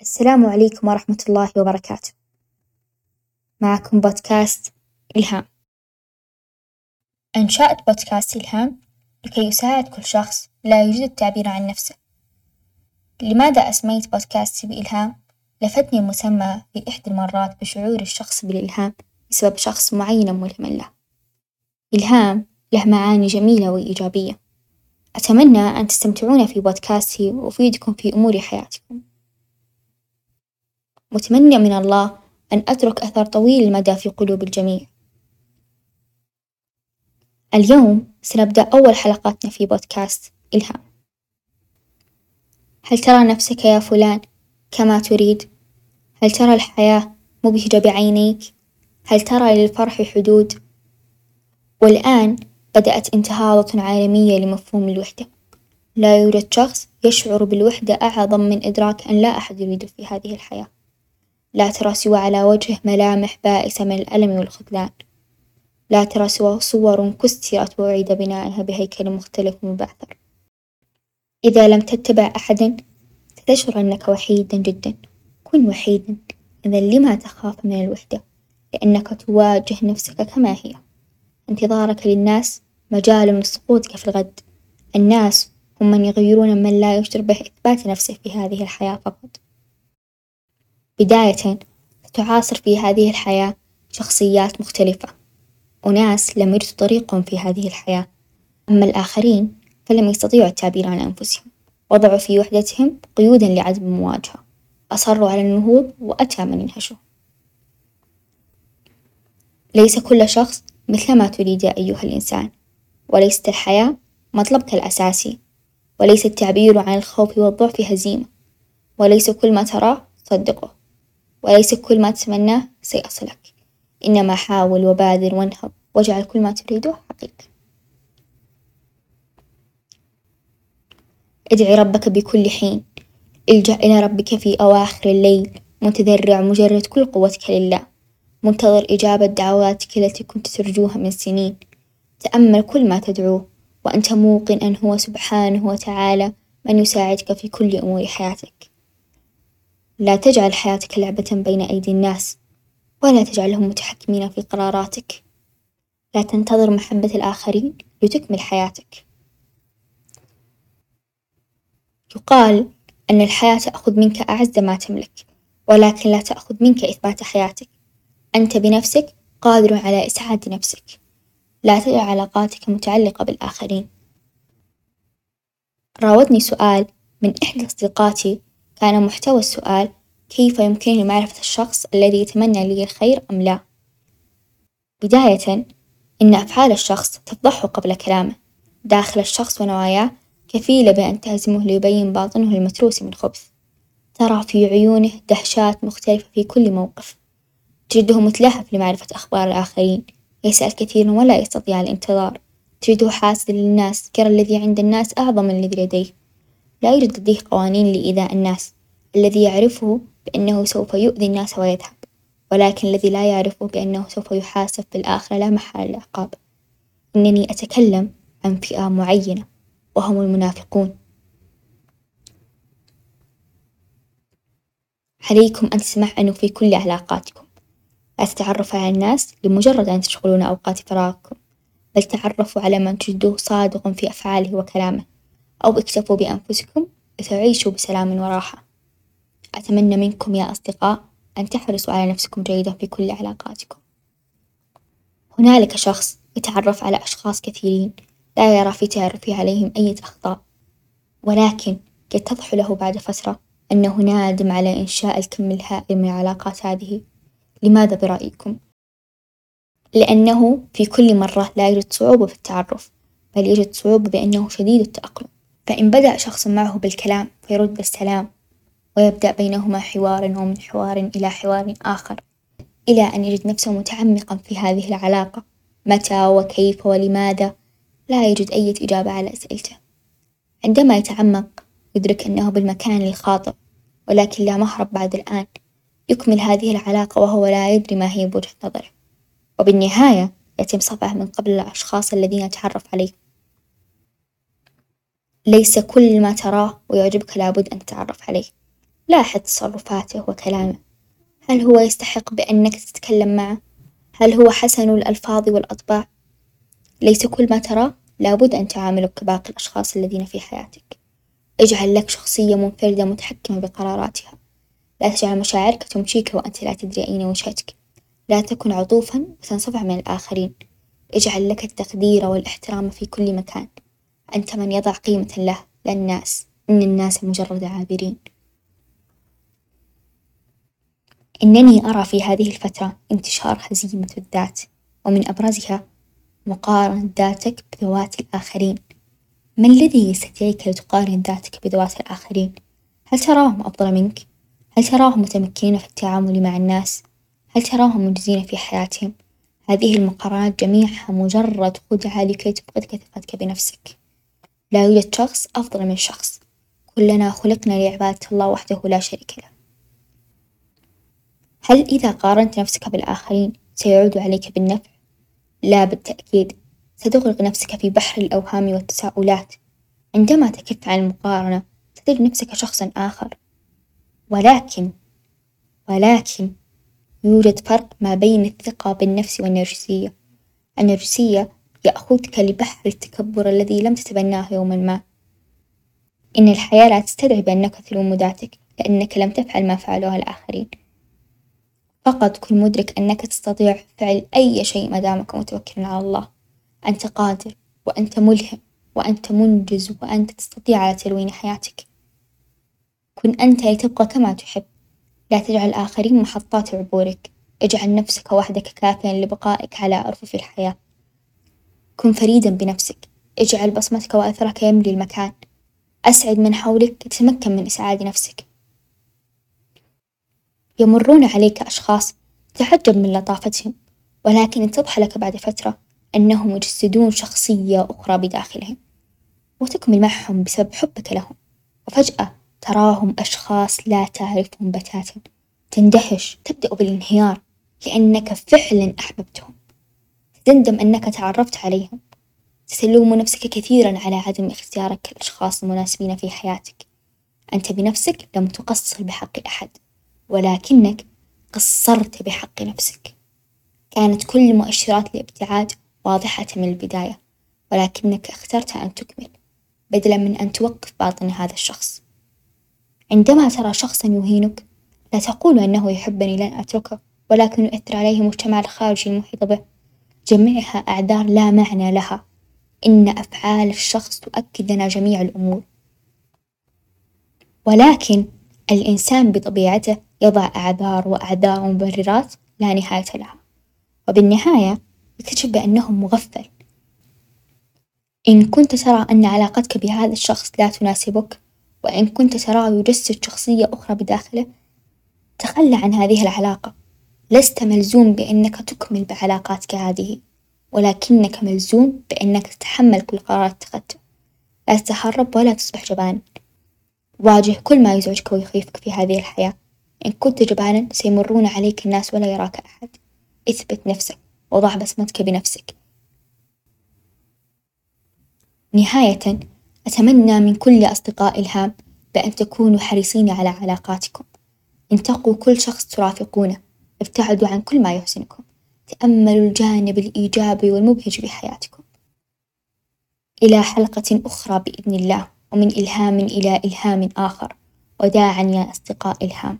السلام عليكم ورحمة الله وبركاته، معكم بودكاست إلهام، أنشأت بودكاست إلهام لكي يساعد كل شخص لا يجيد التعبير عن نفسه، لماذا أسميت بودكاستي بإلهام؟ لفتني المسمى في إحدى المرات بشعور الشخص بالإلهام بسبب شخص معين ملهم له، إلهام له معاني جميلة وإيجابية، أتمنى أن تستمتعون في بودكاستي وأفيدكم في أمور حياتكم. متمنية من الله أن أترك أثر طويل المدى في قلوب الجميع، اليوم سنبدأ أول حلقاتنا في بودكاست إلهام، هل ترى نفسك يا فلان كما تريد؟ هل ترى الحياة مبهجة بعينيك؟ هل ترى للفرح حدود؟ والآن بدأت انتهاضة عالمية لمفهوم الوحدة، لا يوجد شخص يشعر بالوحدة أعظم من إدراك أن لا أحد يريده في هذه الحياة، لا ترى سوى على وجهه ملامح بائسة من الألم والخذلان، لا ترى سوى صور كسرت وأعيد بنائها بهيكل مختلف ومبعثر، إذا لم تتبع أحدًا ستشعر أنك وحيدًا جدًا، كن وحيدًا. إذا لما تخاف من الوحدة؟ لأنك تواجه نفسك كما هي، انتظارك للناس مجال لسقوطك في الغد، الناس هم من يغيرون من لا يشعر بإثبات نفسه في هذه الحياة فقط. بداية تعاصر في هذه الحياة شخصيات مختلفة، أناس لم يجدوا طريقهم في هذه الحياة، أما الآخرين فلم يستطيعوا التعبير عن أنفسهم، وضعوا في وحدتهم قيودًا لعدم المواجهة، أصروا على النهوض وأتى من ينهشوا، ليس كل شخص مثل ما تريد يا أيها الإنسان، وليست الحياة مطلبك الأساسي، وليس التعبير عن الخوف والضعف هزيمة، وليس كل ما تراه صدقه. وليس كل ما تتمناه سيصلك، إنما حاول وبادر وانهض واجعل كل ما تريده حقيقة. ادع ربك بكل حين، الجأ إلى ربك في أواخر الليل متذرع مجرد كل قوتك لله، منتظر إجابة دعواتك التي كنت ترجوها من سنين، تأمل كل ما تدعوه وأنت موقن أن هو سبحانه وتعالى من يساعدك في كل أمور حياتك. لا تجعل حياتك لعبة بين أيدي الناس، ولا تجعلهم متحكمين في قراراتك، لا تنتظر محبة الآخرين لتكمل حياتك، يقال أن الحياة تأخذ منك أعز ما تملك، ولكن لا تأخذ منك إثبات حياتك، أنت بنفسك قادر على إسعاد نفسك، لا تجعل علاقاتك متعلقة بالآخرين، راودني سؤال من إحدى صديقاتي كان محتوى السؤال كيف يمكنني معرفة الشخص الذي يتمنى لي الخير أم لا؟ بداية إن أفعال الشخص تفضحه قبل كلامه، داخل الشخص ونواياه كفيلة بأن تهزمه ليبين باطنه المتروس من خبث، ترى في عيونه دهشات مختلفة في كل موقف، تجده متلهف لمعرفة أخبار الآخرين، يسأل كثيرًا ولا يستطيع الانتظار، تجده حاسد للناس يرى الذي عند الناس أعظم من الذي لديه. لا يوجد لديه قوانين لإيذاء الناس، الذي يعرفه بأنه سوف يؤذي الناس ويذهب، ولكن الذي لا يعرفه بأنه سوف يحاسب في الآخرة لا محالة للعقاب، إنني أتكلم عن فئة معينة وهم المنافقون، عليكم أن تتمعنوا في كل علاقاتكم، لا تتعرفوا على الناس لمجرد أن تشغلون أوقات فراغكم، بل تعرفوا على من تجدوه صادق في أفعاله وكلامه. أو اكتفوا بأنفسكم لتعيشوا بسلام وراحة، أتمنى منكم يا أصدقاء أن تحرصوا على نفسكم جيدًا في كل علاقاتكم، هنالك شخص يتعرف على أشخاص كثيرين لا يرى في تعرفه عليهم أية أخطاء، ولكن يتضح له بعد فترة أنه نادم على إنشاء الكم الهائل من العلاقات هذه، لماذا برأيكم؟ لأنه في كل مرة لا يوجد صعوبة في التعرف، بل يوجد صعوبة بأنه شديد التأقلم. فإن بدأ شخص معه بالكلام فيرد بالسلام ويبدأ بينهما حوار ومن حوار إلى حوار آخر إلى أن يجد نفسه متعمقًا في هذه العلاقة، متى وكيف ولماذا؟ لا يجد أية إجابة على أسئلته، عندما يتعمق يدرك أنه بالمكان الخاطئ، ولكن لا مهرب بعد الآن، يكمل هذه العلاقة وهو لا يدري ما هي بوجهة نظره، وبالنهاية يتم صفعه من قبل الأشخاص الذين يتعرف عليهم. ليس كل ما تراه ويعجبك لابد أن تتعرف عليه، لاحظ تصرفاته وكلامه، هل هو يستحق بأنك تتكلم معه؟ هل هو حسن الألفاظ والأطباع؟ ليس كل ما تراه لابد أن تعامله كباقي الأشخاص الذين في حياتك، اجعل لك شخصية منفردة متحكمة بقراراتها، لا تجعل مشاعرك تمشيك وأنت لا تدري أين وجهتك، لا تكن عطوفًا وتنصفع من الآخرين، اجعل لك التقدير والإحترام في كل مكان، أنت من يضع قيمة له لا الناس، إن الناس مجرد عابرين. إنني أرى في هذه الفترة انتشار هزيمة الذات، ومن أبرزها مقارنة ذاتك بذوات الآخرين، ما الذي يستدعيك لتقارن ذاتك بذوات الآخرين؟ هل تراهم أفضل منك؟ هل تراهم متمكنين في التعامل مع الناس؟ هل تراهم منجزين في حياتهم؟ هذه المقارنات جميعها مجرد خدعة لكي تفقدك ثقتك بنفسك، لا يوجد شخص أفضل من شخص، كلنا خلقنا لعبادة الله وحده لا شريك له. هل إذا قارنت نفسك بالآخرين سيعود عليك بالنفع؟ لا بالتأكيد، ستغرق نفسك في بحر الأوهام والتساؤلات، عندما تكف عن المقارنة تجد نفسك شخصًا آخر، ولكن ولكن يوجد فرق ما بين الثقة بالنفس والنرجسية، النرجسية يأخذك لبحر التكبر الذي لم تتبناه يومًا ما، إن الحياة لا تستدعي بأنك تلوم ذاتك لأنك لم تفعل ما فعله الآخرين، فقط كن مدرك أنك تستطيع فعل أي شيء ما دامك متوكلًا على الله، أنت قادر وأنت ملهم وأنت منجز وأنت تستطيع على تلوين حياتك، كن أنت لتبقى كما تحب، لا تجعل الآخرين محطات عبورك، اجعل نفسك وحدك كافيًا لبقائك على أرفف الحياة، كن فريدًا بنفسك، اجعل بصمتك وأثرك يملي المكان، أسعد من حولك تتمكن من إسعاد نفسك، يمرون عليك أشخاص تتعجب من لطافتهم، ولكن يتضح لك بعد فترة أنهم يجسدون شخصية أخرى بداخلهم، وتكمل معهم بسبب حبك لهم، وفجأة تراهم أشخاص لا تعرفهم بتاتا، تندهش تبدأ بالانهيار لأنك فعلًا أحببتهم، تندم أنك تعرفت عليهم، ستلوم نفسك كثيرًا على عدم اختيارك الأشخاص المناسبين في حياتك، أنت بنفسك لم تقصر بحق أحد، ولكنك قصرت بحق نفسك، كانت كل مؤشرات الإبتعاد واضحة من البداية، ولكنك اخترت أن تكمل بدلا من أن توقف باطن هذا الشخص، عندما ترى شخصًا يهينك لا تقول إنه يحبني لن أتركه، ولكن يؤثر عليه المجتمع الخارجي المحيط به، جميعها أعذار لا معنى لها، إن أفعال الشخص تؤكد لنا جميع الأمور، ولكن الإنسان بطبيعته يضع أعذار وأعذار ومبررات لا نهاية لها، وبالنهاية يكتشف بأنه مغفل، إن كنت ترى أن علاقتك بهذا الشخص لا تناسبك، وإن كنت تراه يجسد شخصية أخرى بداخله تخلى عن هذه العلاقة، لست ملزوم بأنك تكمل بعلاقاتك هذه، ولكنك ملزوم بأنك تتحمل كل قرار اتخذته، لا تتهرب ولا تصبح جبان، واجه كل ما يزعجك ويخيفك في هذه الحياة، إن كنت جبانًا سيمرون عليك الناس ولا يراك أحد، اثبت نفسك وضع بصمتك بنفسك. نهاية أتمنى من كل أصدقائي الهام بأن تكونوا حريصين على علاقاتكم، انتقوا كل شخص ترافقونه، ابتعدوا عن كل ما يحزنكم، تأملوا الجانب الإيجابي والمبهج بحياتكم، إلى حلقة أخرى بإذن الله، ومن إلهام إلى إلهام آخر، وداعًا يا أصدقائي إلهام.